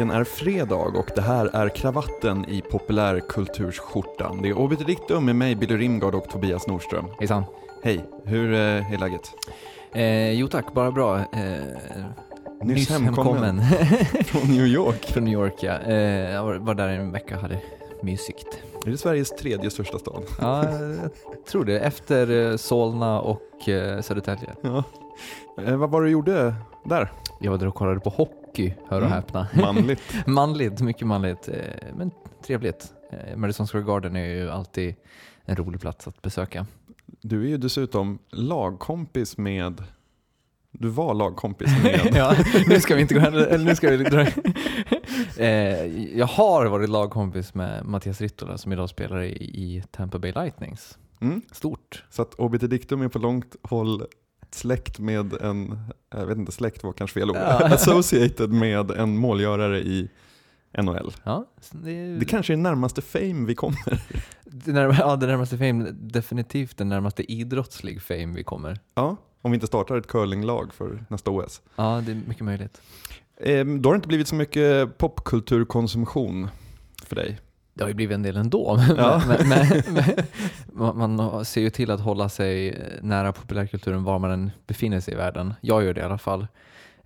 Dagen är fredag och det här är kravatten i populärkultursskjortan. Det är Obit Dictum med mig, Billy Rimgard och Tobias Nordström. Hejsan. Hej, hur eh, är läget? Eh, jo tack, bara bra. Eh, Nyss hemkommen. Från New York. Från New York ja. Eh, jag var, där en vecka och hade mysigt. Är det Sveriges tredje största stad? Ja, jag tror det. Efter eh, Solna och eh, Södertälje. Ja. Vad var det du gjorde där? Jag var där och kollade på hockey, hör och Mm. häpna. Manligt. manligt, mycket manligt. Eh, men trevligt. Eh, Madison Square Garden är ju alltid en rolig plats att besöka. Du är ju dessutom lagkompis med... Du var lagkompis med... ja, nu ska vi inte gå eller nu ska vi dra. eh, jag har varit lagkompis med Mattias Rittola som idag spelar i, i Tampa Bay Lightnings. Mm. Stort. Så att Obit Dictum är på långt håll släkt med en, jag vet inte, släkt var kanske fel ord, Ja. associated med en målgörare i NHL. Ja, det, Det kanske är närmaste fame vi kommer. det, närma, ja, det närmaste fame, definitivt den närmaste idrottslig fame vi kommer. Ja, om vi inte startar ett curlinglag för nästa OS. Ja, det är mycket möjligt. Ehm, då har det inte blivit så mycket popkulturkonsumtion för dig. Det har ju blivit en del ändå. Ja. men, men, men, man, ser ju till att hålla sig nära populärkulturen var man än befinner sig i världen. Jag gör det i alla fall.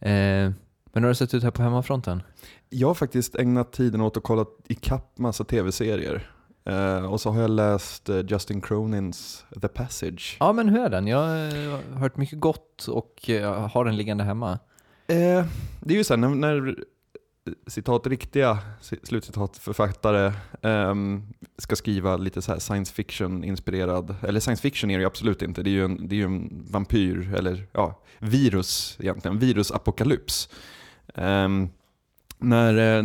Eh, men hur har det sett ut här på hemmafronten? Jag har faktiskt ägnat tiden åt att kolla ikapp massa tv-serier. Eh, och så har jag läst eh, Justin Cronins The Passage. Ja, men hur är den? Jag har hört mycket gott och eh, har den liggande hemma. Eh, det är ju så här, när, när citat riktiga ci- slutcitat författare ehm, ska skriva lite så här science fiction inspirerad, eller science fiction är det ju absolut inte, det är ju en, det är ju en vampyr, eller ja, virus egentligen, virusapokalyps. Ehm, när, eh,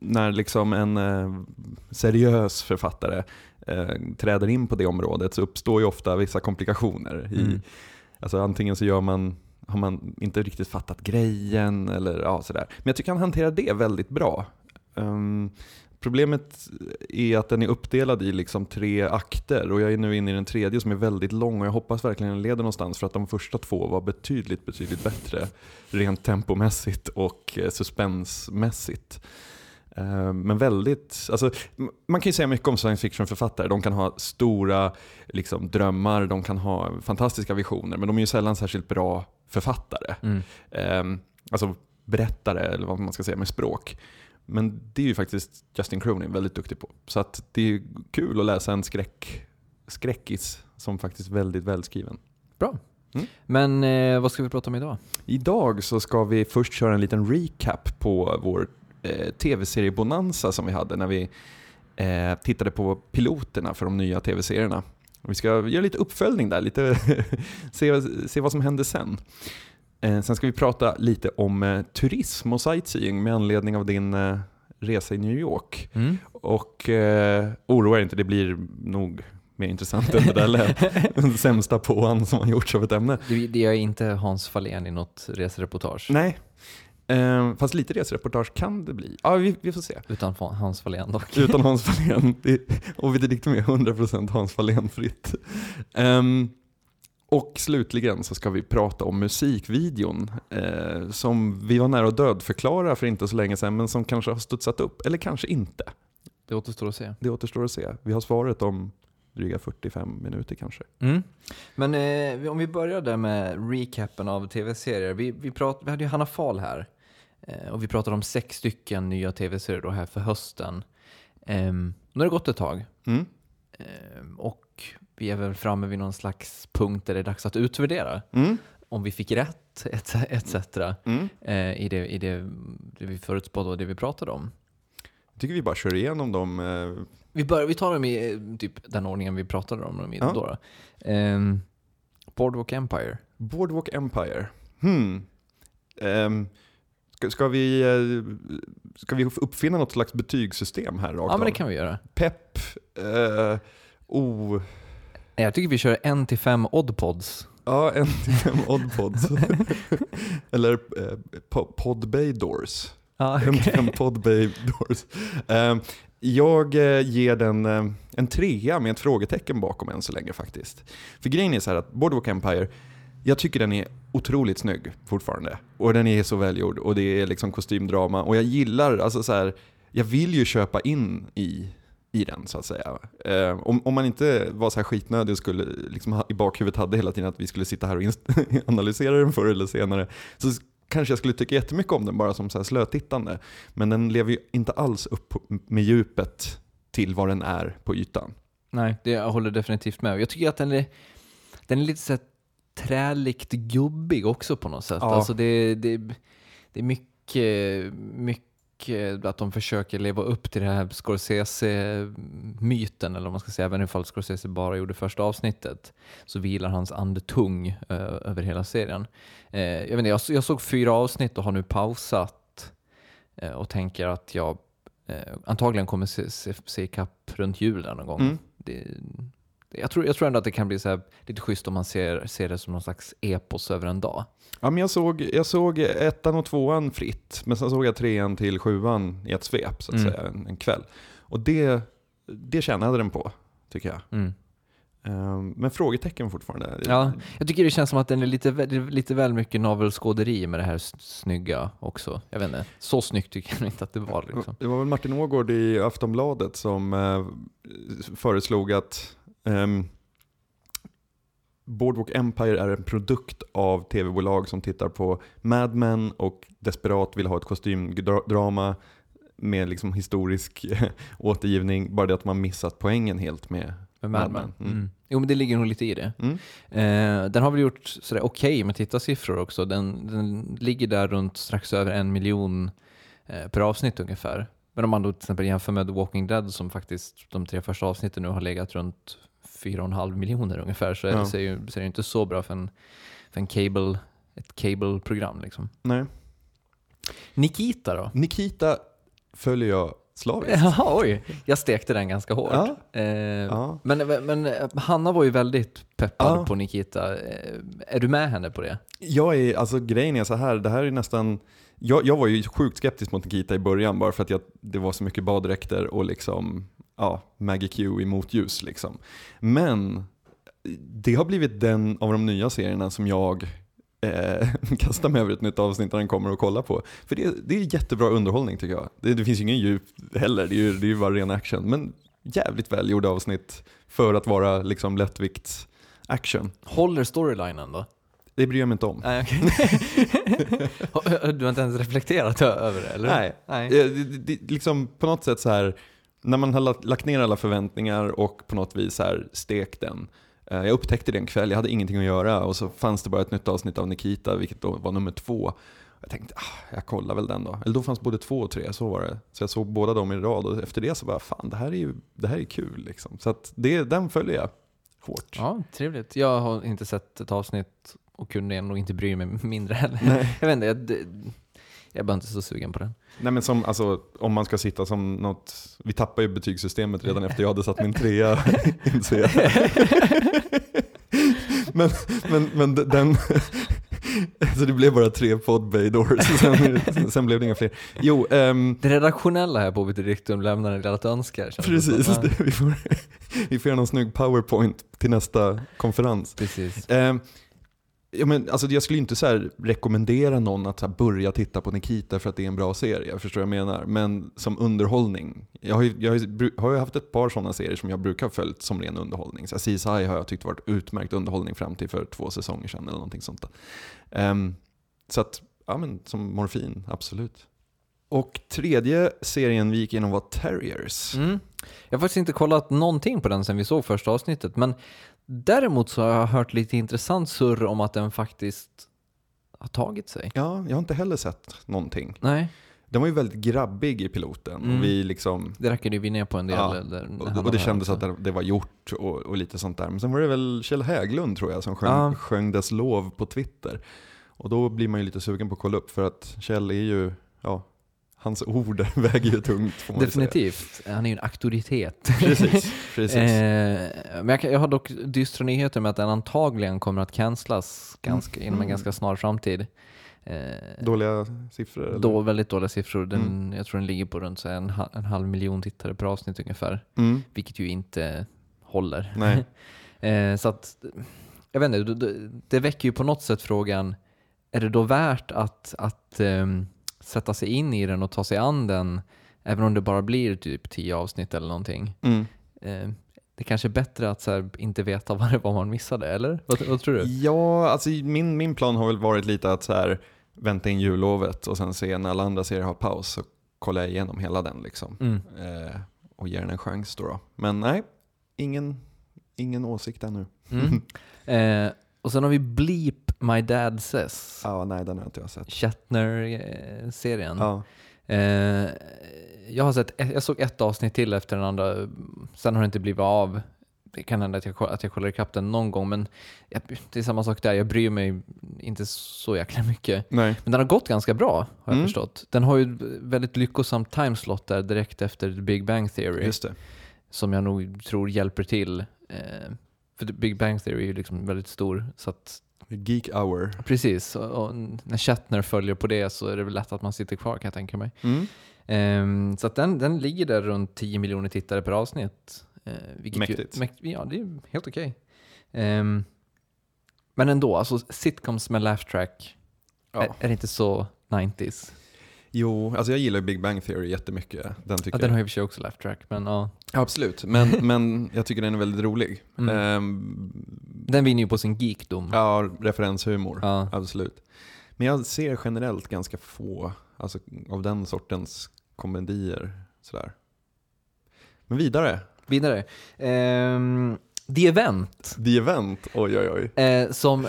när liksom en eh, seriös författare eh, träder in på det området så uppstår ju ofta vissa komplikationer. I, Mm. Alltså antingen så gör man, har man inte riktigt fattat grejen eller ja, sådär. Men jag tycker han hanterar det väldigt bra. Um, problemet är att den är uppdelad i liksom tre akter och jag är nu inne i den tredje som är väldigt lång och jag hoppas verkligen den leder någonstans för att de första två var betydligt, betydligt bättre rent tempomässigt och eh, suspensmässigt. Ehm, men väldigt, alltså, man kan ju säga mycket om science fiction-författare. De kan ha stora liksom, drömmar, de kan ha fantastiska visioner, men de är ju sällan särskilt bra författare. Mm. Ehm, alltså berättare, eller vad man ska säga, med språk. Men det är ju faktiskt Justin Cronin väldigt duktig på. Så att det är kul att läsa en skräck, skräckis som faktiskt är väldigt välskriven. Bra. Mm. Men eh, vad ska vi prata om idag? Idag så ska vi först köra en liten recap på vår eh, tv-serie-bonanza som vi hade när vi eh, tittade på piloterna för de nya tv-serierna. Vi ska göra lite uppföljning där, lite se, se vad som hände sen. Eh, sen ska vi prata lite om eh, turism och sightseeing med anledning av din eh, resa i New York. Mm. Och eh, oroa er inte, det blir nog mer intressant än det där lät. Sämsta påan som har gjorts av ett ämne. Det, det är inte Hans Fahlén i något resereportage. Nej, eh, fast lite resereportage kan det bli. Ja, vi, vi får se. Utan Hans Fahlén dock. Utan Hans Fahlén. Och vi diktar med 100% Hans Fahlén-fritt. Ehm, och slutligen så ska vi prata om musikvideon eh, som vi var nära att dödförklara för inte så länge sedan men som kanske har studsat upp, eller kanske inte. Det återstår att se. Det återstår att se. Vi har svaret om dryga 45 minuter kanske. Mm. Men eh, om vi börjar där med recapen av tv-serier. Vi, vi, prat, vi hade ju Hanna Fahl här och vi pratade om sex stycken nya tv-serier då här för hösten. Ehm, nu har det gått ett tag Mm. ehm, och vi är väl framme vid någon slags punkt där det är dags att utvärdera Mm. om vi fick rätt etc. etc. Mm. Eh, i, det, i det, det vi förutspådde och det vi pratade om. Jag tycker vi bara kör igenom dem. Eh, Vi, bör, vi tar dem i eh, typ den ordningen vi pratade om dem i Ja. då. då. Ehm, Boardwalk Empire. Boardwalk Empire. Hmm. Ska, ska, vi, eh, ska vi uppfinna något slags betygssystem här rakt Ja, men det kan vi göra. Pepp, eh, o... Jag tycker vi kör en till fem oddpods. Ja, en till fem oddpods. Eller eh, po- Podbay Doors. En till fem Podbay Doors. Ehm, jag eh, ger den eh, en trea med ett frågetecken bakom än så länge faktiskt. För grejen är så här att Boardwalk Empire, jag tycker den är otroligt snygg fortfarande. Och den är så välgjord och det är liksom kostymdrama. Och jag gillar, alltså så här, jag vill ju köpa in i, i den så att säga. Eh, om, om man inte var så här skitnödig och skulle liksom ha, i bakhuvudet hade hela tiden att vi skulle sitta här och analysera den förr eller senare, så kanske jag skulle tycka jättemycket om den bara som så här slötittande. Men den lever ju inte alls upp med djupet till vad den är på ytan. Nej, det, jag håller definitivt med. Jag tycker att den är, den är lite så här träligt gubbig också på något sätt. Ja. Alltså det, det, det är mycket, mycket att de försöker leva upp till den här Scorsese-myten, eller vad man ska säga, även ifall Scorsese bara gjorde första avsnittet, så vilar hans ande tung eh, över hela serien. Eh, jag, vet inte, jag, jag såg fyra avsnitt och har nu pausat eh, och tänker att jag antagligen kommer se, se, se ikapp runt julen någon gång. Mm. Det, jag, tror, jag tror ändå att det kan bli så här, lite schysst om man ser, ser det som någon slags epos över en dag. Ja, men jag, såg, jag såg ettan och tvåan fritt, men sen såg jag trean till sjuan i ett svep så att Mm. säga, en, en kväll. Och det, det tjänade den på, tycker jag. Mm. Ehm, men frågetecken fortfarande. Ja, jag tycker det känns som att den är lite, lite väl mycket navelskåderi med det här snygga också. Jag vet inte, så snyggt tycker jag inte att det var. Liksom. Det var väl Martin Ågård i Aftonbladet som eh, föreslog att ehm, Boardwalk Empire är en produkt av tv-bolag som tittar på Mad Men och desperat vill ha ett kostymdrama med liksom historisk återgivning, bara det att man missat poängen helt med Med Mad Mad Men. Mm. Mm. Jo men det ligger nog lite i det. Mm. Eh, den har väl gjort sådär okej med tittarsiffror också. Den, den ligger där runt strax över en miljon eh, per avsnitt ungefär. Men om man då till exempel jämför med The Walking Dead som faktiskt de tre första avsnitten nu har legat runt 4,5 miljoner ungefär så, Ja. så, är, ju- så är det inte så bra för, en, för en cable, ett cable-program. Liksom. Nej. Nikita då? Nikita följer jag slaviskt. Jaha, oj. Jag stekte den ganska hårt. Ja. Eh, Ja. Men, men Hanna var ju väldigt peppad Ja. på Nikita. Eh, är du med henne på det? Jag är, alltså grejen är så här, det här är nästan, jag, jag var ju sjukt skeptisk mot Nikita i början bara för att jag, det var så mycket baddräkter och liksom, ja, Maggie Q i motljus liksom. Men det har blivit den av de nya serierna som jag eh, kastar mig över ett nytt avsnitt när den kommer och kollar på. För det, det är jättebra underhållning tycker jag. Det, det finns ju ingen djup heller, det är ju, det är ju bara ren action. Men jävligt välgjorda avsnitt för att vara liksom lättvikts action. Håller storylinen då? Det bryr jag mig inte om. Nej, okej. du har inte ens reflekterat över det, eller? Nej. Nej. Eh, Det, det, det, liksom på något sätt så här, när man har lagt- ner alla förväntningar och på något vis här stekt den. Eh, Jag upptäckte det en kväll, jag hade ingenting att göra och så fanns det bara ett nytt avsnitt av Nikita, vilket då var nummer två. Jag tänkte, ah, jag kollar väl den då. Eller då fanns både två och tre, så var det. Så jag såg båda dem i rad och efter det så bara, fan det här är ju det här är kul liksom. Så att det, den följer jag hårt. Ja, trevligt. Jag har inte sett ett avsnitt och kunde nog inte bry mig mindre heller. Nej. Jag vet inte, jag, jag bara inte så sugen på den. Nej men som, alltså, om man ska sitta som något, vi tappar ju betygssystemet redan efter jag hade satt min trea, inser jag. men, men, men den, så det blev bara tre podbay doors, sen, sen blev det inga fler. Jo, ehm, Det redaktionella här på Obit Dictum lämnar en del att önska. precis, som. Ja, vi, får, vi får göra någon snygg powerpoint till nästa konferens. precis. Ehm, ja, men, alltså, jag skulle inte så här rekommendera någon att så här, börja titta på Nikita för att det är en bra serie, förstår vad jag menar. Men som underhållning, jag har ju, jag har ju, haft ett par sådana serier som jag brukar ha följt som ren underhållning. Så här, CSI har jag tyckt varit utmärkt underhållning fram till för två säsonger sedan eller någonting sånt. Um, så att, ja men som morfin, absolut. Och tredje serien vi gick igenom var Terriers. Mm. Jag har faktiskt inte kollat någonting på den sen vi såg första avsnittet, men däremot så har jag hört lite intressant surr om att den faktiskt har tagit sig. Ja, jag har inte heller sett någonting. Nej, Den var ju väldigt grabbig i piloten. Mm. Vi liksom det rackade vi ner på en del. Ja, Där, Och, och det kändes att det, det var gjort och, och lite sånt där. Men sen var det väl Kjell Häglund tror jag som sjöng, Ja. sjöng dess lov på Twitter. Och då blir man ju lite sugen på att kolla upp för att Kjell är ju, ja, hans ord väger ju tungt får man ju säga. Definitivt. Han är ju en auktoritet. Precis, precis. Eh, men jag, jag har dock dystra nyheter med att den antagligen kommer att cancelas ganska, inom en Mm. ganska snar framtid. Eh, Dåliga siffror? Eller? då väldigt dåliga siffror. Den, Mm. Jag tror den ligger på runt en, en halv miljon tittare per avsnitt ungefär. Mm. Vilket ju inte håller. Nej. Eh, så att, jag vet inte, det, det väcker ju på något sätt frågan, är det då värt att, att ehm, sätta sig in i den och ta sig an den, även om det bara blir typ tio avsnitt eller någonting? Mm. Eh, det kanske är bättre att här, inte veta vad det var man missade, eller? Vad, vad tror du? Ja, alltså min, min plan har väl varit lite att så här, vänta in jullovet och sen se när alla andra serier har paus så kollar jag igenom hela den liksom. Mm. Eh, och ger den en chans då. då. Men nej, ingen, ingen åsikt ännu. Mm. Eh, och sen har vi Bleep My Dad Says, Ja, nej den har inte jag sett. Shatner-serien. Ja. Eh, jag, har sett, jag såg ett avsnitt till efter den andra, sen har det inte blivit av. Det kan hända att jag, att jag kollar ikapp den någon gång, men jag, det är samma sak där. Jag bryr mig inte så jäkla mycket. Nej. Men den har gått ganska bra, har jag Mm. förstått. Den har ju väldigt lyckosamt timeslot där direkt efter The Big Bang Theory, Just det. som jag nog tror hjälper till. Eh, för The Big Bang Theory är ju liksom väldigt stor, så att Geek hour. precis. Och, och när Shatner följer på det så är det väl lätt att man sitter kvar kan jag tänka mig. Mm. Ehm, så att den, den ligger där runt 10 miljoner tittare per avsnitt. Uh, Mäktigt. Ju, mäkt, ja, det är helt okej. Ehm, men ändå, alltså sitcoms med laugh track, Ja. är, är inte så 90s? Jo, alltså jag gillar Big Bang Theory jättemycket. Den tycker Ja, den har och för sig också laugh track, men ja. Absolut, men, men jag tycker den är väldigt rolig. Mm. Ehm, Den vinner ju på sin geekdom. ja, referenshumor. Ja. Absolut. Men jag ser generellt ganska få alltså, av den sortens komedier. Sådär. Men vidare. Vidare. Ehm, The Event, The Event, oj oj oj. eh, som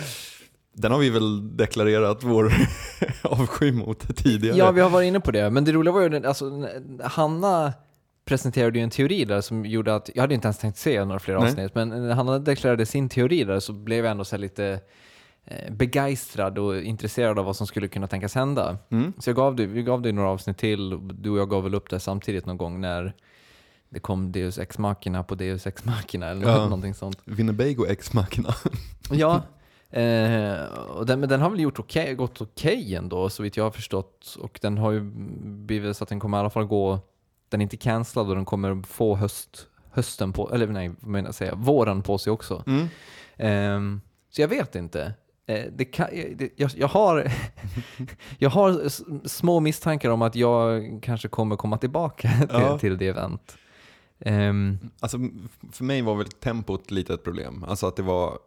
Den har vi väl deklarerat vår avsky mot tidigare. Ja, vi har varit inne på det. Men det roliga var ju, alltså, Hanna presenterade ju en teori där som gjorde att, jag hade inte ens tänkt se några fler avsnitt, men när Hanna deklarerade sin teori där så blev jag ändå så lite eh, begeistrad och intresserad av vad som skulle kunna tänkas hända. Mm. Så jag gav dig, vi gav dig några avsnitt till, du och jag gav väl upp det samtidigt någon gång när det kom Deus Ex Machina på Deus Ex Machina eller Ja. någonting sånt. Winnebago Ex Machina. Ja, eh, och den, men den har väl gjort okej, gått okej ändå så vitt jag har förstått. Och den har ju blivit så att den kommer i alla fall gå, den är inte cancellad och den kommer få höst, hösten på, eller nej, vad menar jag säga, våren på sig också. Mm. Ehm, så jag vet inte. Eh, det kan, det, jag, jag, har, jag har små misstankar om att jag kanske kommer komma tillbaka till, Ja. till det event. Ehm, Alltså, för mig var väl tempot lite ett problem. Alltså att det var,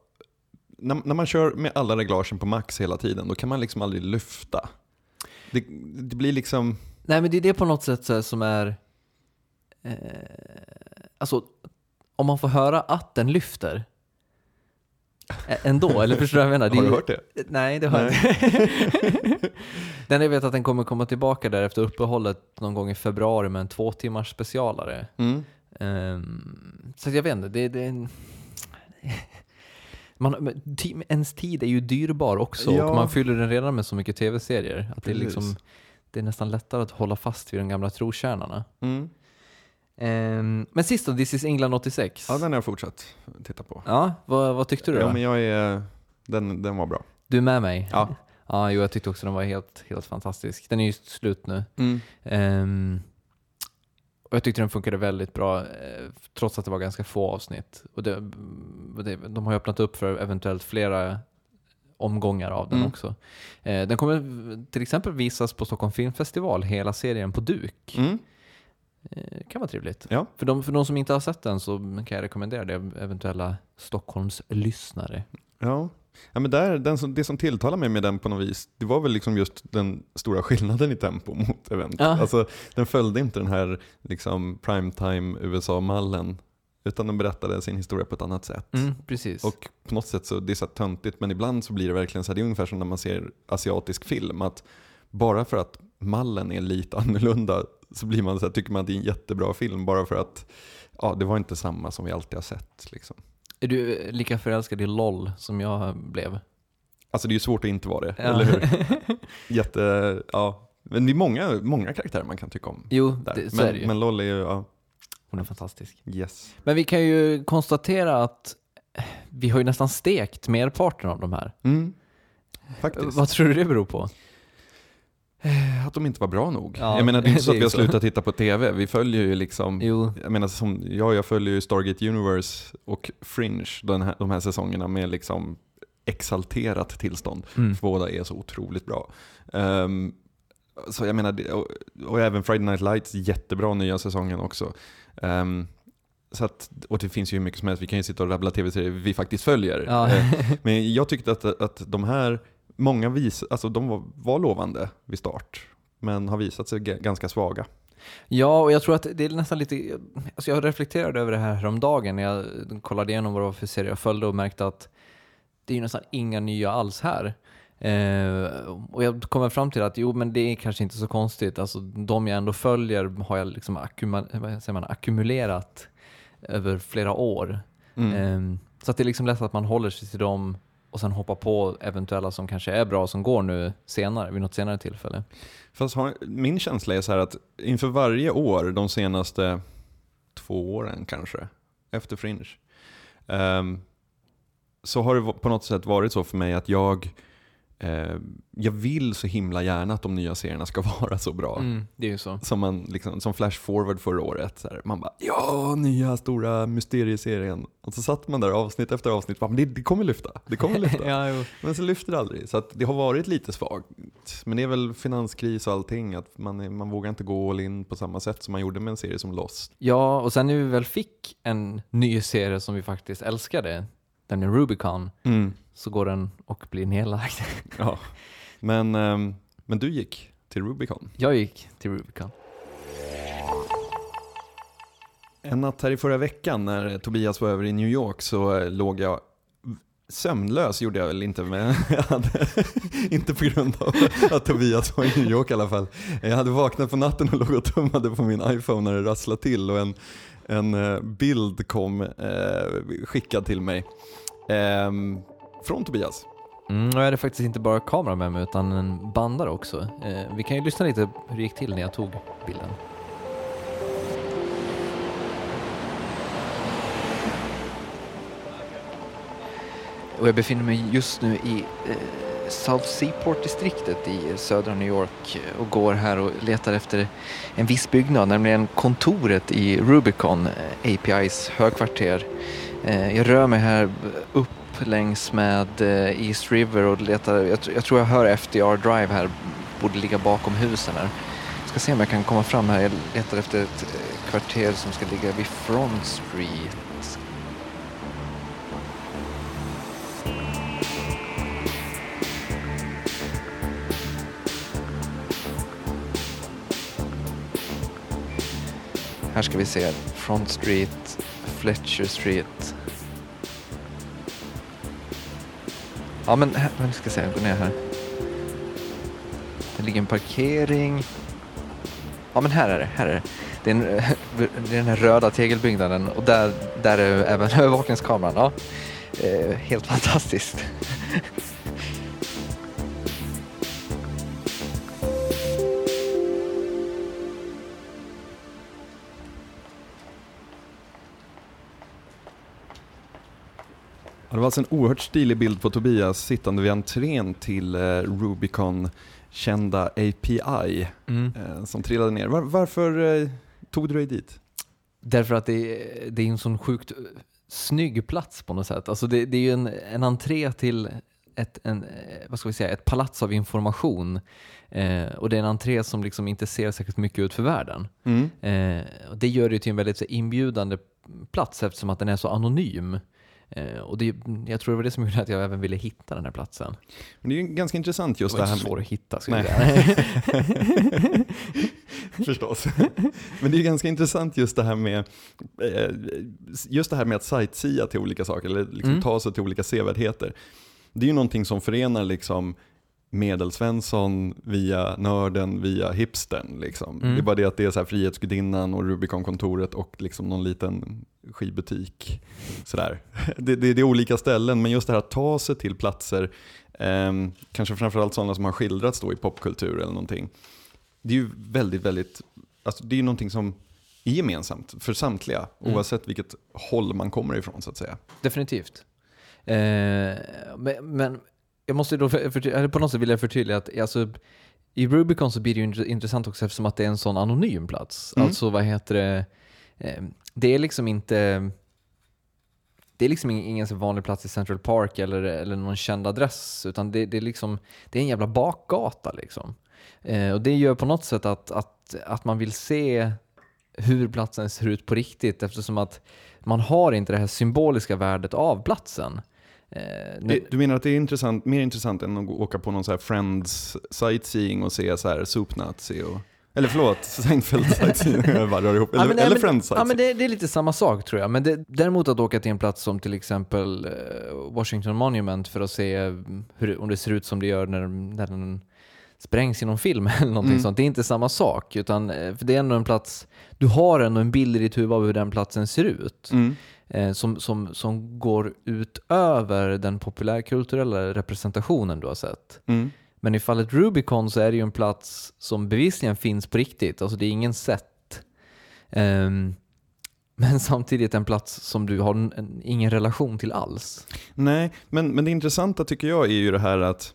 när, när man kör med alla reglagen på max hela tiden, då kan man liksom aldrig lyfta. Det, det blir liksom, Nej men det är det på något sätt här som är... Eh, alltså, om man får höra att den lyfter ä- ändå, eller förstår du vad jag menar? Har du hört det? Nej, det har jag inte. den jag vet att den kommer komma tillbaka där efter uppehållet någon gång i februari med en två timmars specialare. Mm. Ehm, så jag vet inte, det, det är en... Man, ens tid är ju dyrbar också Ja. och man fyller den redan med så mycket tv-serier. Att det, är liksom, det är nästan lättare att hålla fast vid de gamla trotjänarna. Mm. Ehm, men sist då, This is England 86. Ja, den har jag fortsatt titta på. Ja, vad, vad tyckte du då? Ja, men jag är, den, den var bra. Du är med mig? Ja. Ja, jo, jag tyckte också den var helt, helt fantastisk. Den är ju slut nu. Mm. Ehm, och jag tyckte den funkade väldigt bra, eh, trots att det var ganska få avsnitt. Och det, det, de har ju öppnat upp för eventuellt flera omgångar av den Mm. också. Eh, den kommer till exempel visas på Stockholm Filmfestival, hela serien på duk. Mm. Eh, kan vara trevligt. Ja. För, de, för de som inte har sett den så kan jag rekommendera det, eventuella Stockholms lyssnare. Ja. Ja, men där, den som, det som tilltalar mig med den på något vis, det var väl liksom just den stora skillnaden i tempo mot event. Ja. Alltså, den följde inte den här liksom, primetime USA-mallen, utan den berättade sin historia på ett annat sätt. Mm, precis. Och på något sätt så, det är så töntigt, men ibland så blir det verkligen så här, det är ungefär som när man ser asiatisk film, att bara för att mallen är lite annorlunda så blir man så här, tycker man att det är en jättebra film, bara för att ja, det var inte samma som vi alltid har sett. Liksom. Är du lika förälskad i LOL som jag blev? Alltså det är ju svårt att inte vara det, Ja. eller hur? Jätte, ja. Men det är många, många karaktärer man kan tycka om. jo, Där. det, så men, är det ju. men LOL är ju, ja, Hon är fantastisk. yes. Men vi kan ju konstatera att vi har ju nästan stekt merparten av de här. Mm. Faktiskt. Vad tror du det beror på? Att de inte var bra nog. Ja, jag menar det är inte så att vi har slutat titta på TV, vi följer ju liksom Jo, Jag menar, som, ja, jag följer ju Stargate Universe och Fringe den här, de här säsongerna med liksom exalterat tillstånd. Mm. Båda är så otroligt bra. Ehm, så jag menar, och, och även Friday Night Lights, jättebra nya säsongen också. Ehm, så att, och det finns ju hur mycket som helst, vi kan ju sitta och rabbla tv-serier vi faktiskt följer. Ja. Eh, Men jag tyckte att, att de här, många vis, alltså de var, var lovande vid start, men har visat sig ganska svaga. Ja, och jag tror att det är nästan lite... Alltså jag reflekterade över det här häromdagen när jag kollade igenom vad det var för serier jag följde och märkte att det är ju nästan inga nya alls här. Eh, och jag kommer fram till att jo, men det är kanske inte så konstigt. Alltså, de jag ändå följer har jag liksom man, ackumulerat över flera år. Mm. Eh, så att det är liksom lätt att man håller sig till dem och sen hoppa på eventuella som kanske är bra som går nu senare, vid något senare tillfälle. Fast har, min känsla är så här att inför varje år, de senaste två åren kanske, efter Fringe, um, så har det på något sätt varit så för mig att jag, eh, jag vill så himla gärna att de nya serierna ska vara så bra. Mm, det är ju så. Som, man, liksom, som Flash Forward förra året. Så här, man bara ja, nya stora mysterieserien. Och så satt man där avsnitt efter avsnitt. Bara, men det, det kommer lyfta. Det kommer lyfta. ja. Men så lyfter det aldrig. Så det har varit lite svagt. Men det är väl finanskris och allting. Att man, är, man vågar inte gå all in på samma sätt som man gjorde med en serie som Lost. Ja, och sen när vi väl fick en ny serie som vi faktiskt älskade, den är Rubicon, så går den och blir nedlagd. Ja. Men, ehm, men du gick till Rubicon. Jag gick till Rubicon. En natt här i förra veckan när Tobias var över i New York så eh, låg jag sömnlös gjorde jag väl inte, men jag hade, inte på grund av att Tobias var i New York i alla fall. Jag hade vaknat på natten och låg och tummade på min iPhone när det rasslade till och en, en eh, bild kom eh, skickad till mig ehm, från Tobias. Mm, och jag hade faktiskt inte bara kamera med mig utan en bandare också. Eh, vi kan ju lyssna lite hur det gick till när jag tog bilden. Och jag befinner mig just nu i eh, South Seaport-distriktet i eh, södra New York eh, och går här och letar efter en viss byggnad, nämligen kontoret i Rubicon, eh, APIs högkvarter. Eh, jag rör mig här upp längs med eh, East River och letar, jag, jag tror jag hör FDR Drive här, borde ligga bakom husen här. Ska se om jag kan komma fram här, jag letar efter ett eh, kvarter som ska ligga vid Front Street. Här ska vi se, Front Street, Fletcher Street. Ja men nu ska vi se, jag går ner här. Det ligger en parkering. Ja men här är det, här är det. Det är, en, det är den här röda tegelbyggnaden och där, där är även övervakningskameran. Ja. Eh, helt fantastiskt. Var alltså en oerhört stilig bild på Tobias sittande vid entrén till eh, Rubicon-kända API Mm. eh, som trillade ner. Var, varför eh, tog du dig dit? Därför att det är, det är en sån sjukt eh, snygg plats på något sätt. Alltså det, det är ju en, en entré till ett, en, eh, vad ska vi säga, ett palats av information. Eh, och det är en entré som liksom inte ser särskilt mycket ut för världen. Eh, och det gör det till en väldigt inbjudande plats eftersom att den är så anonym. Eh, och det, jag tror det var det som gjorde att jag även ville hitta den här platsen. Men det är ju ganska intressant just det var det här inte svårt att hitta skulle jag. Förstås. Men det är ganska intressant just det här med, eh, just det här med att sightsea till olika saker, eller liksom Mm. ta sig till olika sevärdheter. Det är ju någonting som förenar liksom Medelsvensson via nörden via hipstern. Liksom. Mm. Det är bara det att det är så här Frihetsgudinnan och Rubicon-kontoret och liksom någon liten skivbutik. Sådär. Det, det, det är olika ställen, men just det här att ta sig till platser, eh, kanske framförallt sådana som har skildrats då i popkultur eller någonting. Det är ju väldigt, väldigt, alltså det är ju någonting som är gemensamt för samtliga, Mm. oavsett vilket håll man kommer ifrån så att säga. Definitivt. Eh, men, men jag måste då, för, på något sätt vill jag förtydliga att alltså, i Rubicon så blir det ju int- intressant också eftersom att det är en sån anonym plats. Mm. Alltså vad heter det, eh, det är liksom inte, det är liksom ingen, så vanlig plats i Central Park eller, eller någon känd adress, utan det, det, är liksom, det är en jävla bakgata. Liksom. Eh, och det gör på något sätt att, att, att man vill se hur platsen ser ut på riktigt eftersom att man har inte det här symboliska värdet av platsen. Eh, nu- eh, Du menar att det är intressant, mer intressant än att åka på någon så här Friends sightseeing och se så här Soup-Nazi och... Eller förlåt, Seinfeld sightseeing. Jag bara rör ihop. Ja, Eller, men- nej, eller men- Friends Ja, men det, det är lite samma sak tror jag. Men det, däremot att åka till en plats som till exempel eh, Washington Monument för att se hur, om det ser ut som det gör när, när den sprängs i någon film eller någonting Mm. sånt. Det är inte samma sak. Utan, eh, för det är ändå en plats, du har ändå en bild i ditt huvud av hur den platsen ser ut. Mm. Eh, som, som, som går utöver den populärkulturella representationen du har sett. Mm. Men i fallet Rubicon så är det ju en plats som bevisligen finns på riktigt. Alltså det är ingen set. Um, men samtidigt en plats som du har en, en, ingen relation till alls. Nej, men, men det intressanta tycker jag är ju det här att,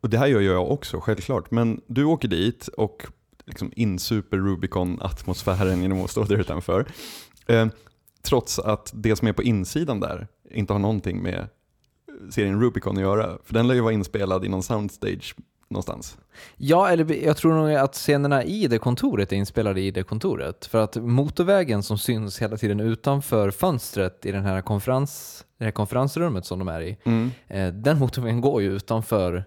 och det här gör jag också självklart, men du åker dit och liksom insuper Rubicon-atmosfären genom att stå där utanför. Eh, trots att det som är på insidan där inte har någonting med serien Rubicon att göra. För den lär ju vara inspelad i någon soundstage någonstans. Ja, eller jag tror nog att scenerna i det kontoret är inspelade i det kontoret. För att motorvägen som syns hela tiden utanför fönstret i den här konferens, det här konferensrummet som de är i, eh, den motorvägen går ju utanför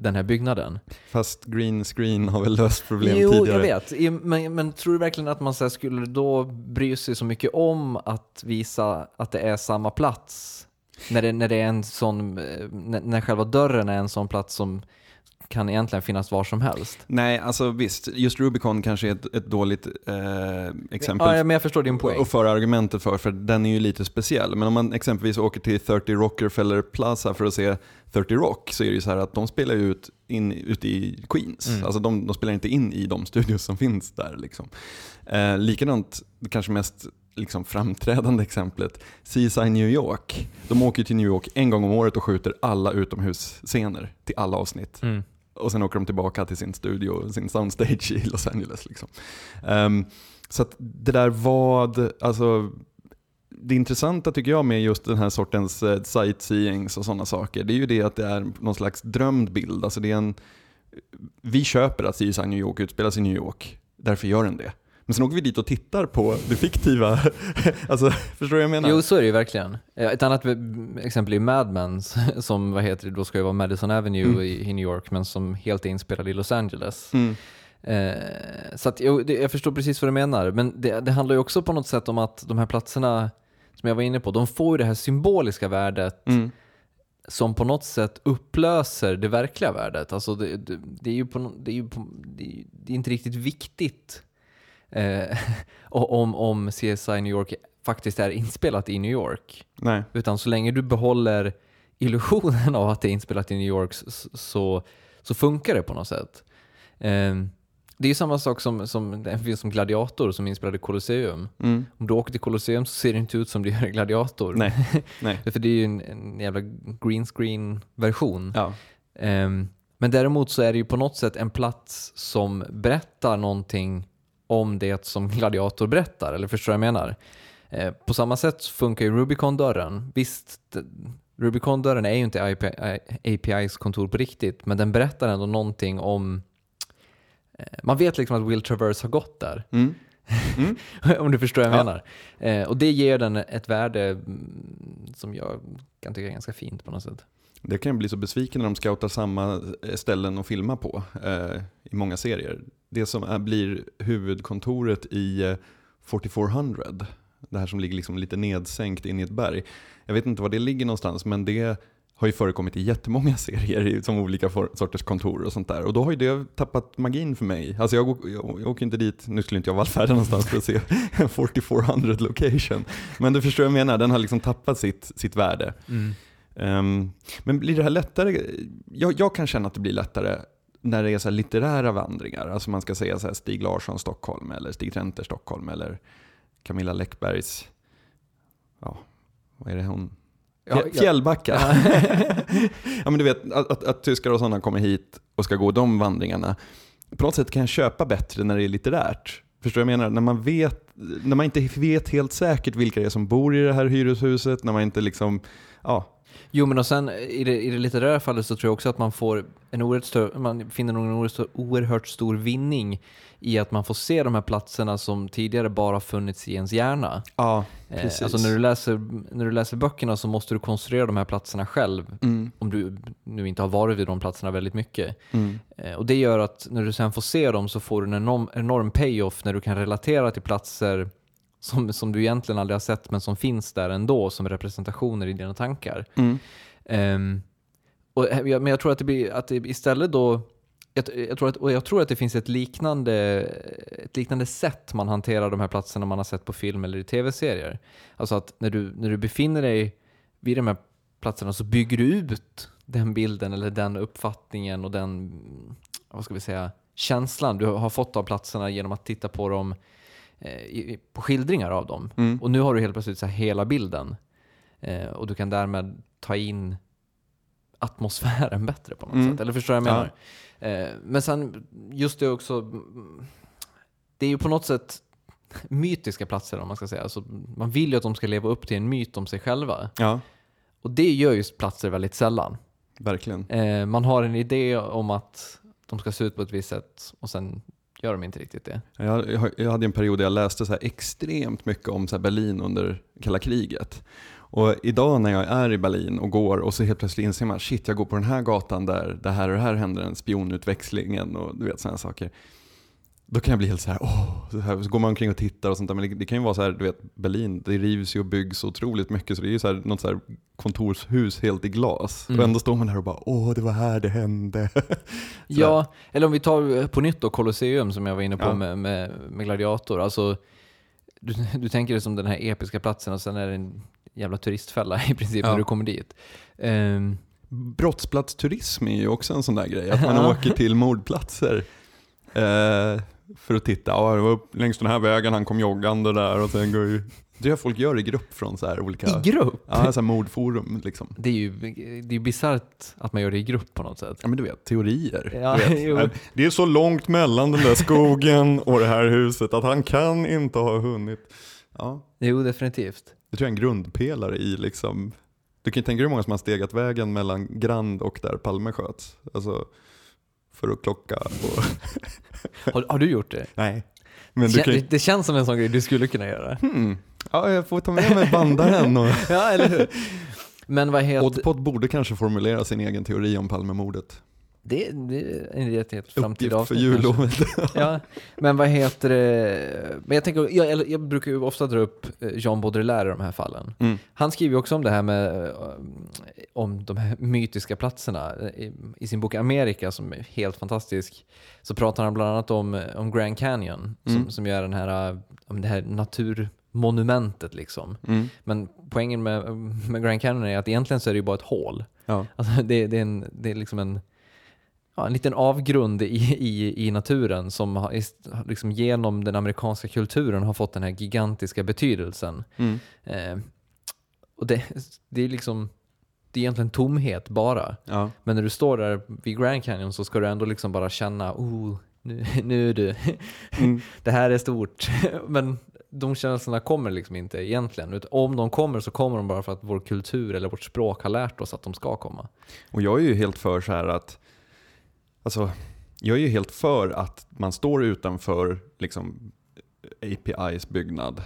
den här byggnaden. Fast green screen har väl löst problem jo, tidigare. jag vet. Men, men tror du verkligen att man så skulle då bry sig så mycket om att visa att det är samma plats? När det, när det är en sån, eh, när, när själva dörren är en sån plats som kan egentligen finnas var som helst. Nej, alltså visst, just Rubicon kanske är ett, ett dåligt eh, exempel Ja, men jag förstår din poäng. och föra argumentet för, för den är ju lite speciell. Men om man exempelvis åker till 30 Rockefeller Plaza för att se 30 Rock så är det ju så här att de spelar ju ut in, ute i Queens. Mm. Alltså de, de spelar inte in i de studios som finns där. Liksom. Eh, likadant, kanske mest liksom, framträdande exemplet, CSI New York. De åker till New York en gång om året och skjuter alla utomhusscener till alla avsnitt. Mm. Och sen åker de tillbaka till sin studio, sin soundstage i Los Angeles. Liksom. Ehm, så att det där vad, alltså det intressanta tycker jag med just den här sortens eh, sightseeings och sådana saker, det är ju det att det är någon slags drömd bild. Alltså det är en, vi köper att CSI New York utspelas i New York, därför gör den det. Men sen åker vi dit och tittar på det fiktiva, alltså förstår du vad jag menar? Jo, så är det ju verkligen. Eh, Ett annat v- exempel är Mad Men, som vad heter det, då ska ju vara Madison Avenue Mm. i, New York, men som helt är inspelad i Los Angeles. Mm. Eh, så att, det, jag förstår precis vad du menar, men det, det handlar ju också på något sätt om att de här platserna som jag var inne på, de får ju det här symboliska värdet Mm. som på något sätt upplöser det verkliga värdet. Alltså det, det, det är ju, på, det är ju på, det är inte riktigt viktigt eh, om, om CSI New York faktiskt är inspelat i New York. Nej. Utan så länge du behåller illusionen av att det är inspelat i New York så, så, funkar det på något sätt. Ehm, det är ju samma sak som, som det finns som Gladiator som inspelade Colosseum. Mm. Om du åker till Colosseum så ser det inte ut som det gör i Gladiator. Nej. Nej. För det är ju en, en jävla green screen version. Ja. Ehm, men däremot så är det ju på något sätt en plats som berättar någonting om det som Gladiator berättar, eller förstår du vad jag menar? Eh, på samma sätt funkar ju Rubicon-dörren. Visst, Rubicon-dörren är ju inte API, APIs kontor på riktigt, men den berättar ändå någonting om... Eh, man vet liksom att Will Traverse har gått där, Mm. Mm. om du förstår vad jag Ja. menar. Eh, och det ger den ett värde mm, som jag kan tycka är ganska fint på något sätt. Det kan jag bli så besviken när de scoutar samma ställen att filma på eh, i många serier. Det som är, blir huvudkontoret i eh, 4400, det här som ligger liksom lite nedsänkt in i ett berg. Jag vet inte var det ligger någonstans, men det har ju förekommit i jättemånga serier som olika for, sorters kontor och sånt där. Och då har ju det tappat magin för mig. Alltså jag, åker jag, jag åker inte dit, nu skulle inte jag vallfärda någonstans för att se 4400 location. Men du förstår vad jag menar, den har liksom tappat sitt, sitt värde. Mm. Ehm, men blir det här lättare? Jag, jag kan känna att det blir lättare när det är så litterära vandringar. Alltså man ska säga så här Stig Larsson Stockholm eller Stig Trenter Stockholm eller Camilla Läckbergs, ja, vad är det hon? Ja, Fjä- ja. Fjällbacka. ja men du vet att, att, att tyskar och sådana kommer hit och ska gå de vandringarna. På något sätt kan jag köpa bättre när det är litterärt. Förstår du vad jag menar? När man vet när man inte vet helt säkert vilka det är som bor i det här hyreshuset, när man inte liksom, ja. Jo, men och sen i det, i det litterära fallet så tror jag också att man får en oerhört stör, man finner en oerhört, stor vinning i att man får se de här platserna som tidigare bara funnits i ens hjärna. Ja, Eh, precis. alltså när du, läser, när du läser böckerna så måste du konstruera de här platserna själv, Mm, om du nu inte har varit vid de platserna väldigt mycket. mm, Eh, Och det gör att när du sen får se dem så får du en enorm, enorm payoff när du kan relatera till platser som, som du egentligen aldrig har sett men som finns där ändå som representationer i dina tankar. mm, Ehm, och, eh, men jag tror att det blir att det istället då jag, jag, tror att, och jag tror att det finns ett liknande, ett liknande sätt man hanterar de här platserna man har sett på film eller i tv-serier. Alltså att när du, när du befinner dig vid de här platserna så bygger du ut den bilden eller den uppfattningen och den, vad ska vi säga, känslan du har fått av platserna genom att titta på dem, i- på skildringar av dem. mm. Och nu har du helt plötsligt så hela bilden. Eh, och du kan därmed ta in atmosfären bättre på något Mm. sätt. Eller förstår du vad jag menar? Eh, men sen just det också, det är ju på något sätt mytiska platser om man ska säga. Alltså, man vill ju att de ska leva upp till en myt om sig själva. Ja, Och det gör just platser väldigt sällan. verkligen. Eh, man har en idé om att de ska se ut på ett visst sätt och sen gör de inte riktigt det. Jag, jag, hade en period där jag läste så här extremt mycket om så här Berlin under kalla kriget. Och idag när jag är i Berlin och går och så helt plötsligt inser man shit jag går på den här gatan där det här och det här händer en spionutväxlingen och du vet sådana saker. Då kan jag bli helt så här, åh, så, här, så går man omkring och tittar och sånt där. Men det, det kan ju vara så här, du vet Berlin, det rivs ju och byggs otroligt mycket så det är ju så här, något så här kontorshus helt i glas. Mm. Och ändå står man här och bara, åh det var här det hände. Ja, eller om vi tar på nytt då Colosseum som jag var inne på Ja. med, med, med Gladiator. Alltså, du, du tänker dig som den här episka platsen och sen är det en jävla turistfälla i princip Ja. när du kommer dit. Ehm, Brottsplatsturism är ju också en sån där grej, att man åker till mordplatser eh, för att titta. Ja, det var upp längs den här vägen han kom joggande där och sen går ju... Det är folk gör i grupp från så här olika I grupp? ja, så här mordforum. Liksom. Det är ju det är bisarrt att man gör det i grupp på något sätt. Ja men du vet, teorier. Ja, du vet. Eh, Det är så långt mellan den där skogen och det här huset att han kan inte ha hunnit. Ja, Jo, definitivt. det tror jag är en grundpelare i liksom du kan ju tänka dig hur många som har stegat vägen mellan Grand och där Palme sköts. Alltså, för att klocka och... Har, har du gjort det? Nej. Men du Kä- kan ju... det? Det känns som en sån grej du skulle kunna göra. Hmm. Ja, jag får ta med mig bandaren och... ja, eller hur? Men vad heter... Oddpod borde kanske formulera sin egen teori om Palmemordet. Det, det är en rätt helt framtida Uppgift för avsnitt jullovet. ja, men vad heter det? Men jag, tänker, jag, jag brukar ju ofta dra upp eh, Jean Baudrillard i de här fallen. Mm. Han skriver ju också om det här med eh, om de här mytiska platserna. I, I sin bok Amerika, som är helt fantastisk, så pratar han bland annat om, eh, om Grand Canyon, som, Mm. som är den här, om det här naturmonumentet liksom. Mm. Men poängen med, med Grand Canyon är att egentligen så är det ju bara ett hål. Ja. Alltså det, det, är en, det är liksom en, ja, en liten avgrund i, i, i naturen som har, liksom genom den amerikanska kulturen har fått den här gigantiska betydelsen. Mm. Eh, och det, det är liksom det är egentligen tomhet bara. Ja. Men när du står där vid Grand Canyon så ska du ändå liksom bara känna, oh, nu, nu är du, Mm. det här är stort. Men de känslorna kommer liksom inte egentligen. Om de kommer så kommer de bara för att vår kultur eller vårt språk har lärt oss att de ska komma. Och jag är ju helt för så här att, alltså, jag är ju helt för att man står utanför liksom, APIs byggnad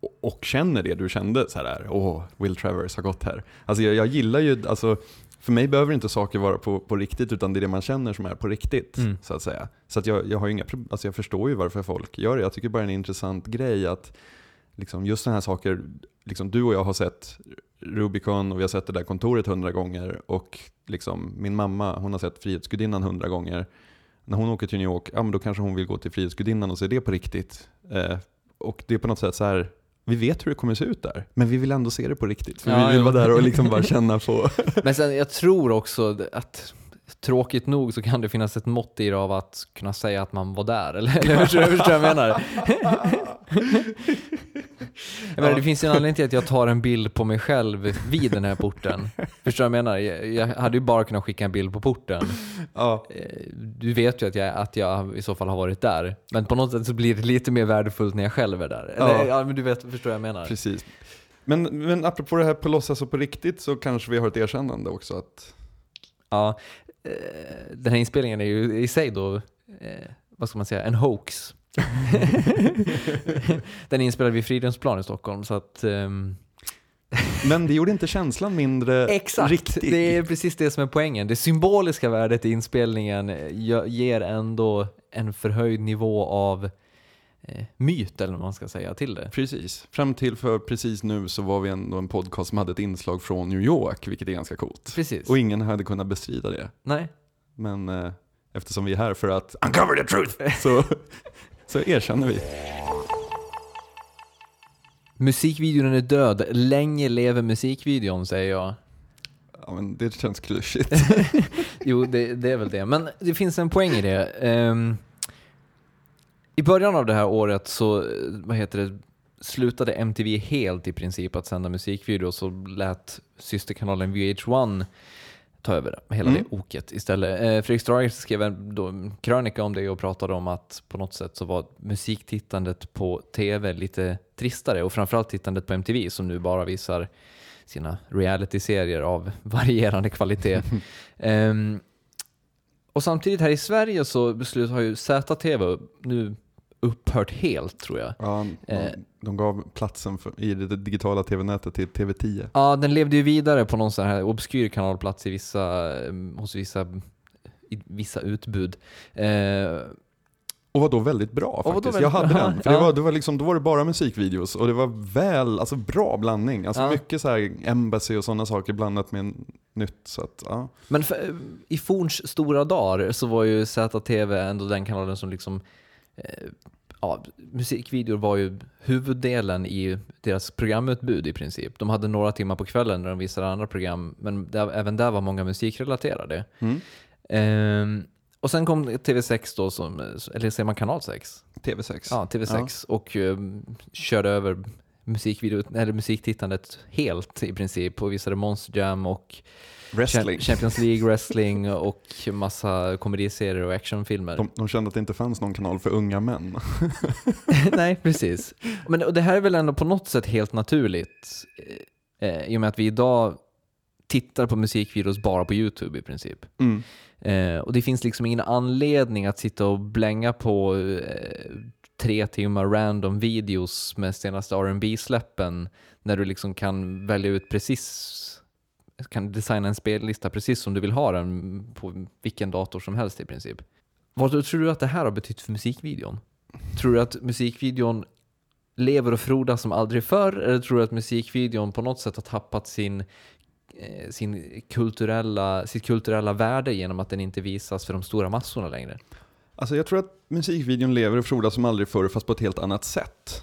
och, och känner det du kände så här, åh, Will Travers har gått här. Alltså jag, jag gillar ju, alltså, för mig behöver inte saker vara på, på riktigt utan det är det man känner som är på riktigt. Mm. Så att säga. Så att jag, jag har inga alltså jag förstår ju varför folk gör det. Jag tycker bara det är en intressant grej att liksom, just sådana här saker, liksom, du och jag har sett Rubicon och vi har sett det där kontoret hundra gånger och liksom, min mamma hon har sett Frihetsgudinnan hundra gånger. När hon åker till New York, ja men då kanske hon vill gå till Frihetsgudinnan och se det på riktigt. Eh, och det är på något sätt så här, vi vet hur det kommer se ut där, men vi vill ändå se det på riktigt. För Ja, vi vill jo. vara där och liksom bara känna på... Men sen, jag tror också att tråkigt nog så kan det finnas ett mått i det av att kunna säga att man var där. Eller, förstår vad jag menar? Jag menar, det finns ju en anledning till att jag tar en bild på mig själv vid den här porten. Förstår du vad jag menar? Jag, hade ju bara kunnat skicka en bild på porten. Ja, Eh, Du vet ju att jag, att jag i så fall har varit där. Men på något sätt så blir det lite mer värdefullt när jag själv är där. Eller, Ja. ja. men du vet, förstår vad jag menar? precis. Men, men apropå det här på låtsas och på riktigt så kanske vi har ett erkännande också att Ja, eh, den här inspelningen är ju i sig då, eh, vad ska man säga, en hoax. den är inspelad vid Fridhemsplan i Stockholm så att ehm, Men det gjorde inte känslan mindre Exakt, riktig. det är precis det som är poängen. Det symboliska värdet i inspelningen eh, ger ändå en förhöjd nivå av eh, myt eller vad man ska säga till det. Precis. Fram till för precis nu så var vi ändå en podcast som hade ett inslag från New York, vilket är ganska coolt. Precis. Och ingen hade kunnat bestrida det. Nej. Men eh, eftersom vi är här för att uncover the truth så, så erkänner vi. Musikvideon är död. Länge lever musikvideon säger jag. Ja, men det känns klyschigt. Jo, det, det är väl det. Men det finns en poäng i det. Ehm, I början av det här året så, eh, vad heter det, slutade MTV helt i princip att sända musikvideos och lät systerkanalen VH1 ta över hela Mm. det oket istället. Eh, Fredrik Strager skrev en då, en krönika om det och pratade om att på något sätt så var musiktittandet på TV lite tristare och framförallt tittandet på MTV som nu bara visar sina reality-serier av varierande kvalitet. Ehm, och samtidigt här i Sverige så beslut har ju ZTV nu upphört helt tror jag. Ja, Eh. De gav platsen för, i det digitala tv-nätet till TV10. Ja, den levde ju vidare på någon sån här obskyr kanalplats i vissa, eh, hos vissa, i vissa utbud. Eh, Och var då väldigt bra faktiskt. väldigt jag hade bra. den. För Ja. det var, det var liksom, då var det bara musikvideos och det var väl, alltså bra blandning. Alltså Ja. mycket så här Embassy och sådana saker blandat med nytt. Så att, ja. men för, i Forns stora dagar så var ju ZTV ändå den kanalen som liksom eh, Ja, musikvideor var ju huvuddelen i deras programutbud i princip. De hade några timmar på kvällen när de visade andra program, men där, även där var många musikrelaterade. Mm. Ehm, och sen kom TV6 då, som, eller säger man kanal 6? TV6. Ja, TV6 och um, körde över eller musiktittandet helt i princip och visade Monster Jam och Wrestling. Cha- Champions League wrestling och massa komediserier och actionfilmer. De, de kände att det inte fanns någon kanal för unga män. Nej, precis. Men och det här är väl ändå på något sätt helt naturligt eh, i och med att vi idag tittar på musikvideos bara på YouTube i princip. Mm. Eh, och det finns liksom ingen anledning att sitta och blänga på eh, tre timmar random videos med senaste rb släppen när du liksom kan välja ut precis kan designa en spellista precis som du vill ha den på vilken dator som helst i princip. Vad tror du att det här har betytt för musikvideon? Tror du att musikvideon lever och frodas som aldrig förr eller tror du att musikvideon på något sätt har tappat sin eh, sin kulturella, sitt kulturella värde genom att den inte visas för de stora massorna längre. Alltså jag tror att musikvideon lever och frodas som aldrig förr fast på ett helt annat sätt.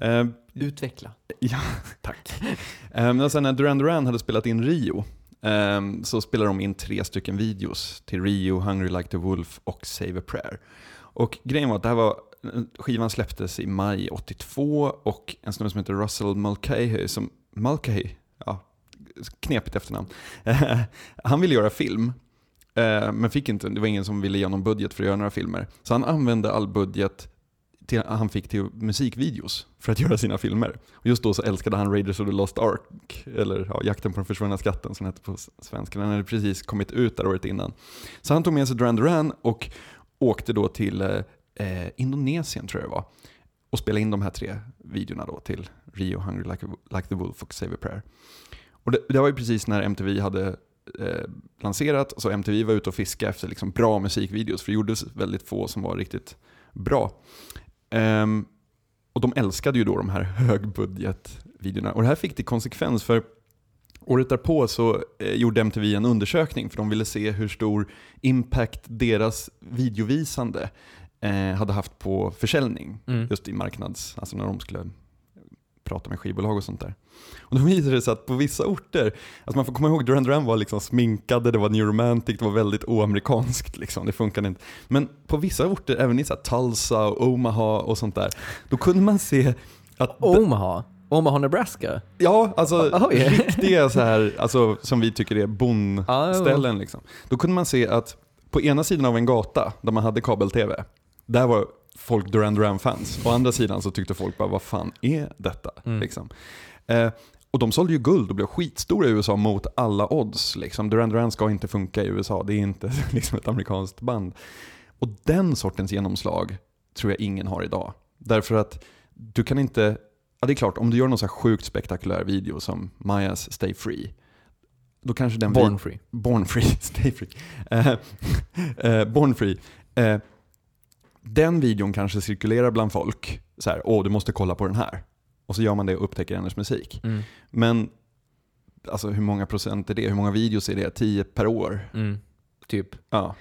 Eh, Utveckla. Ja, tack. um, sen när Duran Duran hade spelat in Rio ehm, så spelade de in tre stycken videos till Rio, Hungry Like the Wolf och Save a Prayer. Och grejen var att det här var, skivan släpptes i maj 82 och en snubbe som heter Russell Mulcahy, som, Mulcahy, ja, knepigt efternamn, han ville göra film. Eh, men fick inte, det var ingen som ville ge honom budget för att göra några filmer. Så han använde all budget till, han fick till musikvideos för att göra sina filmer. Och just då så älskade han Raiders of the Lost Ark, eller ja, Jakten på den försvunna skatten som den hette på svenska. Den hade precis kommit ut där året innan. Så han tog med sig Duran Duran och åkte då till eh, eh Indonesien tror jag det var. Och spelade in de här tre videorna då till Rio, Hungry Like, like the Wolf och Save a Prayer. Och det, det var ju precis när MTV hade eh, lanserat, så MTV var ute och fiskade efter liksom bra musikvideos, för det gjordes väldigt få som var riktigt bra. Ehm, och de älskade ju då de här högbudgetvideorna. Och det här fick till konsekvens för året därpå så eh, gjorde MTV en undersökning för de ville se hur stor impact deras videovisande eh, hade haft på försäljning. Mm. Just i marknads, alltså när de skulle prata med skivbolag och sånt där. Och då visade det sig att på vissa orter, alltså man får komma ihåg Duran Duran var liksom sminkade, det var new romantic, det var väldigt oamerikanskt liksom, det funkade inte. Men på vissa orter, även i så Tulsa och Omaha och sånt där, då kunde man se Att, Omaha? Omaha, Nebraska? ja, alltså Oj. riktiga så här, alltså, som vi tycker är bondställen. Liksom. Då kunde man se att på ena sidan av en gata där man hade kabel-tv, där var folk Duran Duran-fans. Å andra sidan så tyckte folk bara, vad fan är detta? Mm. Liksom. Eh, och de sålde ju guld och blev skitstora i USA mot alla odds. Liksom. Duran Duran ska inte funka i USA, det är inte liksom ett amerikanskt band. Och den sortens genomslag tror jag ingen har idag. Därför att du kan inte, ja det är klart, om du gör någon så här sjukt spektakulär video som Mayas Stay Free, då kanske den Born free. Born Free, Stay Free. Eh, eh, Born Free. Den videon kanske cirkulerar bland folk. Så här, åh du måste kolla på den här. Och så gör man det och upptäcker hennes musik. Mm. Men alltså, hur många procent är det? Hur många videos är det? 10 per år? Mm. Typ. Ja.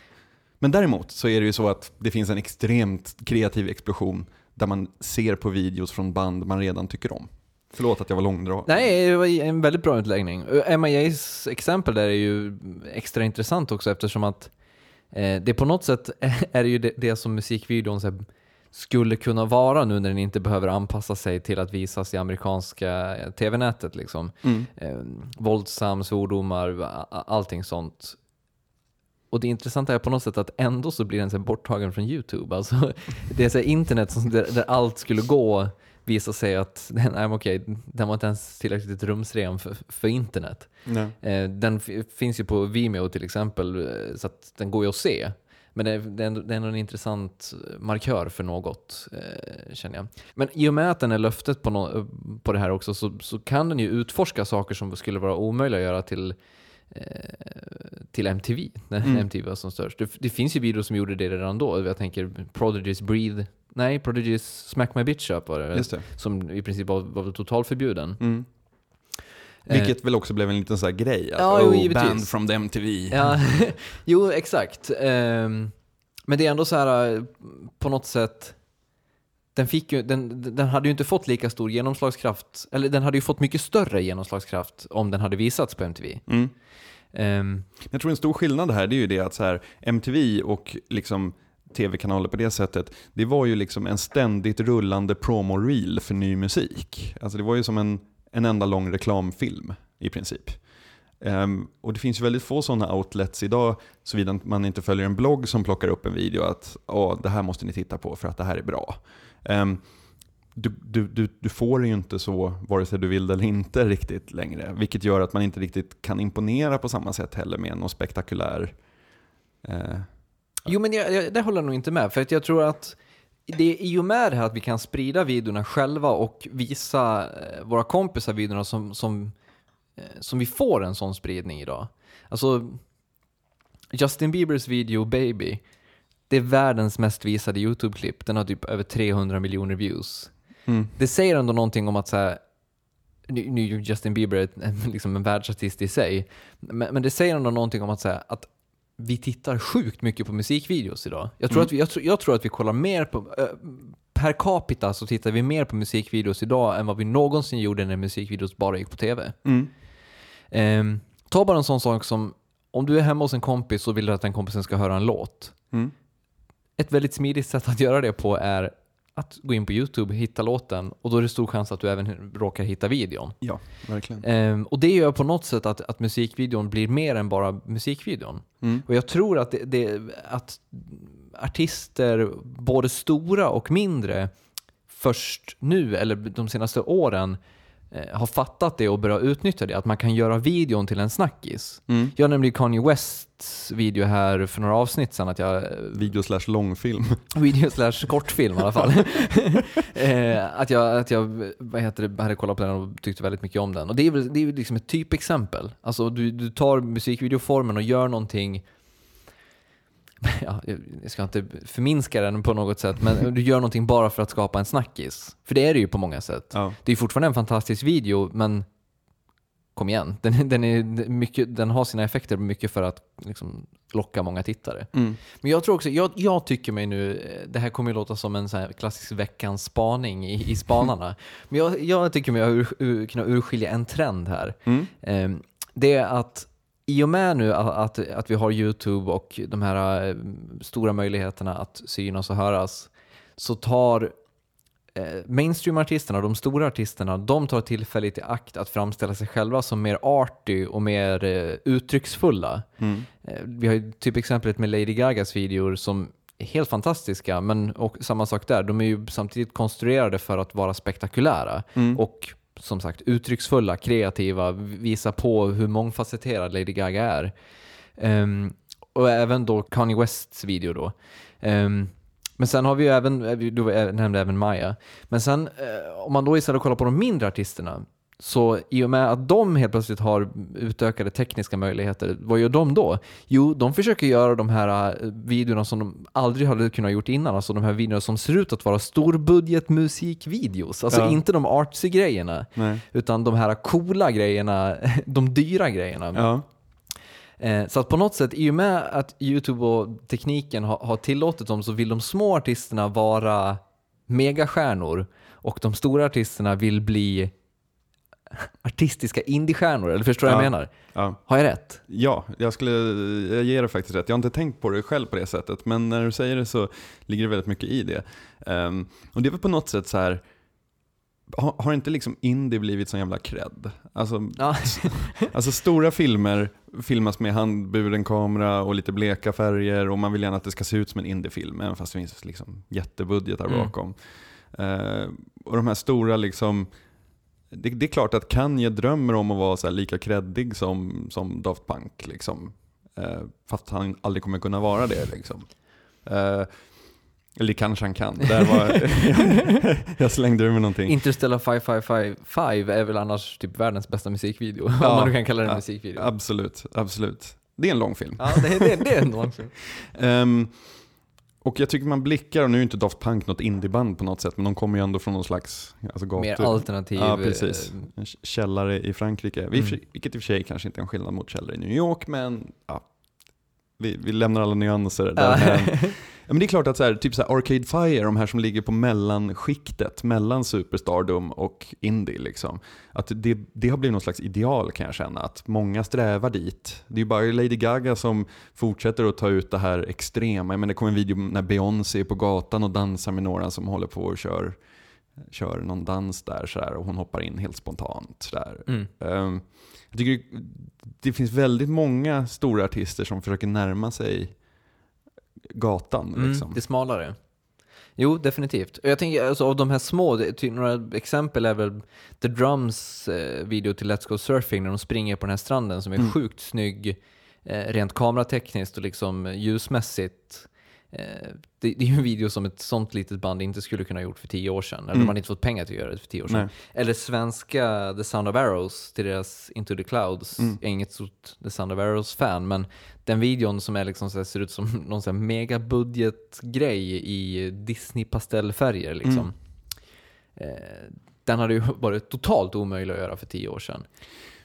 Men däremot så är det ju så att det finns en extremt kreativ explosion där man ser på videos från band man redan tycker om. Förlåt att jag var långdragen. Nej, det var en väldigt bra utläggning. MIAs exempel där är ju extra intressant också eftersom att eh, det på något sätt är det ju det, det som musikvideon här, skulle kunna vara nu när den inte behöver anpassa sig till att visas i amerikanska eh, tv-nätet. Liksom. Mm. Eh, våldsam, svordomar, allting sånt. Och det intressanta är på något sätt att ändå så blir den så borttagen från YouTube. Alltså, det är så internet som, där, där allt skulle gå visar sig att den, nej, okej, den var inte ens tillräckligt rumsren för, för internet. Eh, den finns ju på Vimeo till exempel, eh, så att den går ju att se. Men det är, det är, ändå, det är ändå en intressant markör för något, eh, känner jag. Men i och med att den är löftet på, no, på det här också så, så kan den ju utforska saker som skulle vara omöjliga att göra till, eh, till MTV, när Mm. MTV var som störst. Det, det finns ju videor som gjorde det redan då. Jag tänker Prodigy's Breathe, nej, Prodigy's Smack My Bitch Up var det, Just det. som i princip var, var totalförbjuden. Mm. Eh, Vilket väl också blev en liten så här grej. Att, Ja, oh, band from the MTV. Ja, jo exakt. Ehm, men det är ändå så här eh, på något sätt, den, fick ju, den, den hade ju inte fått lika stor genomslagskraft, eller den hade ju fått mycket större genomslagskraft om den hade visats på MTV. Mm. Ehm, Jag tror en stor skillnad här det är ju det att så här, MTV och liksom tv-kanaler på det sättet, det var ju liksom en ständigt rullande promo-reel för ny musik. Alltså det var ju som en, en enda lång reklamfilm i princip. Um, och det finns ju väldigt få sådana outlets idag, såvida man inte följer en blogg som plockar upp en video att oh, det här måste ni titta på för att det här är bra. Um, du, du, du, du får det ju inte så vare sig du vill det eller inte riktigt längre. Vilket gör att man inte riktigt kan imponera på samma sätt heller med någon spektakulär... Eh, jo men jag, jag, det håller jag nog inte med, för att jag tror att det är i och med det här att vi kan sprida videorna själva och visa eh, våra kompisar videorna som, som, eh, som vi får en sån spridning idag. Alltså, Justin Biebers video Baby, det är världens mest visade YouTube-klipp. Den har typ över 300 miljoner views. mm, Det säger ändå någonting om att så här, nu, nu är ju Justin Bieber en- liksom en världsartist i sig, men, men det säger ändå någonting om att, så här, att vi tittar sjukt mycket på musikvideos idag. Jag tror, Mm. att, vi, jag, tror, jag tror att vi kollar mer på, eh, per capita så tittar vi mer på musikvideos idag än vad vi någonsin gjorde när musikvideos bara gick på tv. mm, Ehm, ta bara en sån sak som, om du är hemma hos en kompis och vill att den kompisen ska höra en låt. mm. Ett väldigt smidigt sätt att göra det på är att gå in på YouTube, hitta låten och då är det stor chans att du även råkar hitta videon. Ja, verkligen. Ehm, och det gör på något sätt att, att musikvideon blir mer än bara musikvideon. Mm. Och jag tror att, det, det, att artister, både stora och mindre, först nu eller de senaste åren har fattat det och börjat utnyttja det. Att man kan göra videon till en snackis. Mm. Jag nämnde Kanye Wests video här för några avsnitt sedan att jag eh, Video slash långfilm. Video slash kortfilm i alla fall. eh, att jag, att jag vad heter det, hade kollat på den och tyckte väldigt mycket om den. Och det är väl det är liksom ett typexempel. Alltså du, du tar musikvideoformen och gör någonting Ja, jag ska inte förminska den på något sätt, men du gör någonting bara för att skapa en snackis. För det är det ju på många sätt. Ja. Det är fortfarande en fantastisk video, men kom igen. Den, den, är mycket, den har sina effekter mycket för att liksom, locka många tittare. Mm. Men jag tror också, jag, jag tycker mig nu, eh, det här kommer ju låta som en så klassisk veckans spaning i, i spanarna, men jag, jag tycker mig ur, ur, kunna urskilja en trend här. Mm. Eh, det är att i och med nu att, att, vi har YouTube och de här eh, stora möjligheterna att synas och höras, så tar eh, mainstream-artisterna, de stora artisterna, de tar tillfället i akt att framställa sig själva som mer arty och mer eh, uttrycksfulla. Mm. Eh, vi har ju typ exemplet med Lady Gagas videor som är helt fantastiska, men och samma sak där, de är ju samtidigt konstruerade för att vara spektakulära Mm. och som sagt uttrycksfulla, kreativa, visa på hur mångfacetterad Lady Gaga är. Um, och även då Kanye Wests video då. Um, men sen har vi ju även, eh, du eh, nämnde även Maya. Men sen eh, om man då istället kollar på de mindre artisterna, så i och med att de helt plötsligt har utökade tekniska möjligheter, vad gör de då? Jo, de försöker göra de här eh, videorna som de aldrig hade kunnat gjort innan, alltså de här videorna som ser ut att vara storbudgetmusikvideos. Alltså Ja. inte de artsy grejerna, Nej. utan de här coola grejerna, de dyra grejerna. Ja. Eh, Så att på något sätt, i och med att YouTube och tekniken har, har tillåtit dem så vill de små artisterna vara megastjärnor och de stora artisterna vill bli artistiska indiestjärnor. Eller förstår du vad jag Ja. menar? Har jag rätt? Ja, jag, skulle, jag ger det faktiskt rätt. Jag har inte tänkt på det själv på det sättet, men när du säger det så ligger det väldigt mycket i det. Ehm, och det är väl på något sätt så här, har, har inte liksom indie blivit sån jävla cred? Alltså, Ja. alltså stora filmer filmas med handburen kamera och lite bleka färger och man vill gärna att det ska se ut som en indiefilm, även fast det finns liksom jättebudgetar Mm. bakom. Eh, och de här stora liksom, det, det är klart att Kanye drömmer om att vara så lika kreddig som, som Daft Punk. Liksom. Eh, fast han aldrig kommer kunna vara det. Liksom. Eh, eller kanske han kan. Där var, jag slängde ur med någonting. Interstellar 5555 är väl annars typ världens bästa musikvideo, Ja. om man nu kan kalla det en musikvideo. Absolut, absolut. Det är en lång film. Ja, det, det, det är en lång film. Ehm, och jag tycker man blickar, och nu är inte Daft Punk något indieband på något sätt, men de kommer ju ändå från någon slags alltså gator. Mer alternativ. Ja, precis. eh, En källare i Frankrike. Mm. Vi, Vilket i och för sig kanske inte är en skillnad mot källare i New York, men ja, vi, vi lämnar alla nyanser där. Men det är klart att så här, typ så här Arcade Fire, de här som ligger på mellanskiktet mellan superstardom och indie, liksom, att det, det har blivit någon slags ideal kan jag känna, att många strävar dit. Det är ju bara Lady Gaga som fortsätter att ta ut det här extrema. Jag menar, det kom en video när Beyoncé är på gatan och dansar med några som håller på och kör, kör någon dans där så här, och hon hoppar in helt spontant. Där. Mm. Ehm, jag tycker det finns väldigt många stora artister som försöker närma sig gatan. Mm, Liksom. det är smalare. Jo, definitivt. Och Jag tänker alltså, av de här små, det- typ, några exempel är väl The Drums eh, video till Let's Go Surfing när de springer på den här stranden som är Mm. sjukt snygg eh, rent kameratekniskt och liksom ljusmässigt. Eh, det, det är ju en video som ett sånt litet band inte skulle kunna ha gjort för tio år sedan. Eller Mm. hade inte fått pengar till att göra det för tio år sedan. Nej. Eller svenska The Sound of Arrows till deras Into the Clouds. Mm. Jag är inget stort The Sound of Arrows-fan, men den videon som är liksom så ser ut som någon sån här megabudgetgrej i Disney-pastellfärger. Liksom. Mm. Eh, den hade ju varit totalt omöjlig att göra för tio år sedan.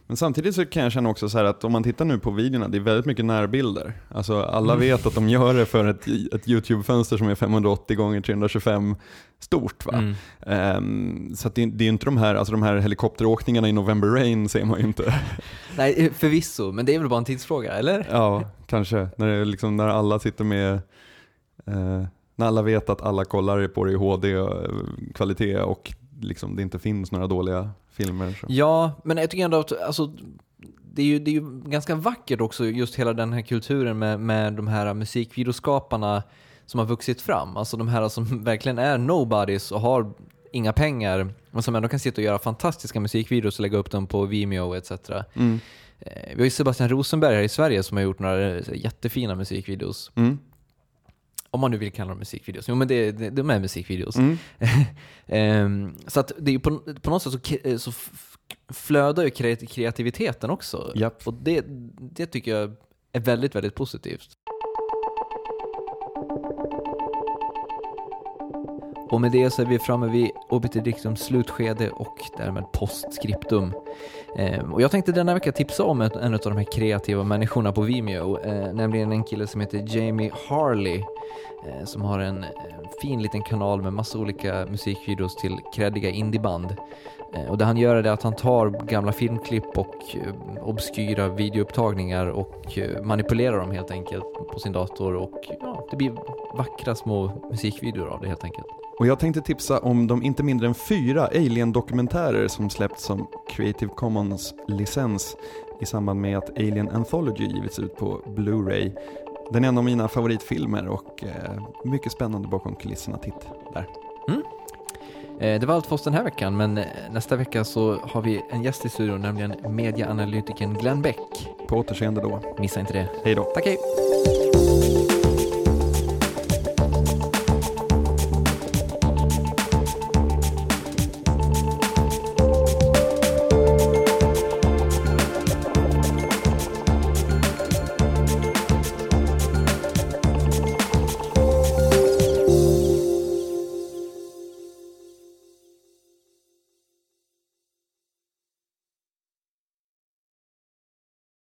Men samtidigt så kan jag känna också så här att om man tittar nu på videorna, det är väldigt mycket närbilder. Alltså alla Mm. vet att de gör det för ett, ett YouTube-fönster som är 580 gånger 325 stort. Va? Mm. Ehm, så det, det är inte de här, alltså de här helikopteråkningarna i November Rain ser man ju inte. Nej, eh, förvisso, men det är väl bara en tidsfråga, eller? ja, kanske. När, det liksom, när alla sitter med, eh, när alla vet att alla kollar på det i HD-kvalitet och liksom det inte finns några dåliga filmer. Så. Ja, men jag tycker ändå att alltså, det, är ju, det är ju ganska vackert också, just hela den här kulturen med, med de här musikvideoskaparna som har vuxit fram. Alltså de här som verkligen är nobodies och har inga pengar, men som ändå kan sitta och göra fantastiska musikvideos och lägga upp dem på Vimeo etc. Mm. Eh, Vi har ju Sebastian Rosenberg här i Sverige som har gjort några jättefina musikvideos. Mm. Om man nu vill kalla dem musikvideos. Jo men det, det, de är musikvideos. Mm. Ehm, så att det är på, på något sätt så, så flödar ju kreat- kreativiteten också. Japp. Och det, det tycker jag är väldigt, väldigt positivt. Och med det så är vi framme vid Obiter Dictums slutskede och därmed postskriptum. Ehm, och jag tänkte denna vecka tipsa om en av de här kreativa människorna på Vimeo, eh, nämligen en kille som heter Jamie Harley eh, som har en eh, fin liten kanal med massa olika musikvideos till kreddiga indieband. Och det han gör är att han tar gamla filmklipp och obskyra videoupptagningar och manipulerar dem helt enkelt på sin dator och ja, det blir vackra små musikvideor av det helt enkelt. Och jag tänkte tipsa om de inte mindre än fyra Alien-dokumentärer som släppts som Creative Commons Commons-licens i samband med att Alien Anthology givits ut på Blu-ray. Den är en av mina favoritfilmer och eh, mycket spännande bakom kulisserna. Titt där. Eh, Det var allt för oss den här veckan, men eh, nästa vecka så har vi en gäst i studion, nämligen medieanalytikern Glenn Beck. På återseende då. Missa inte det. Hej då. Tack hej!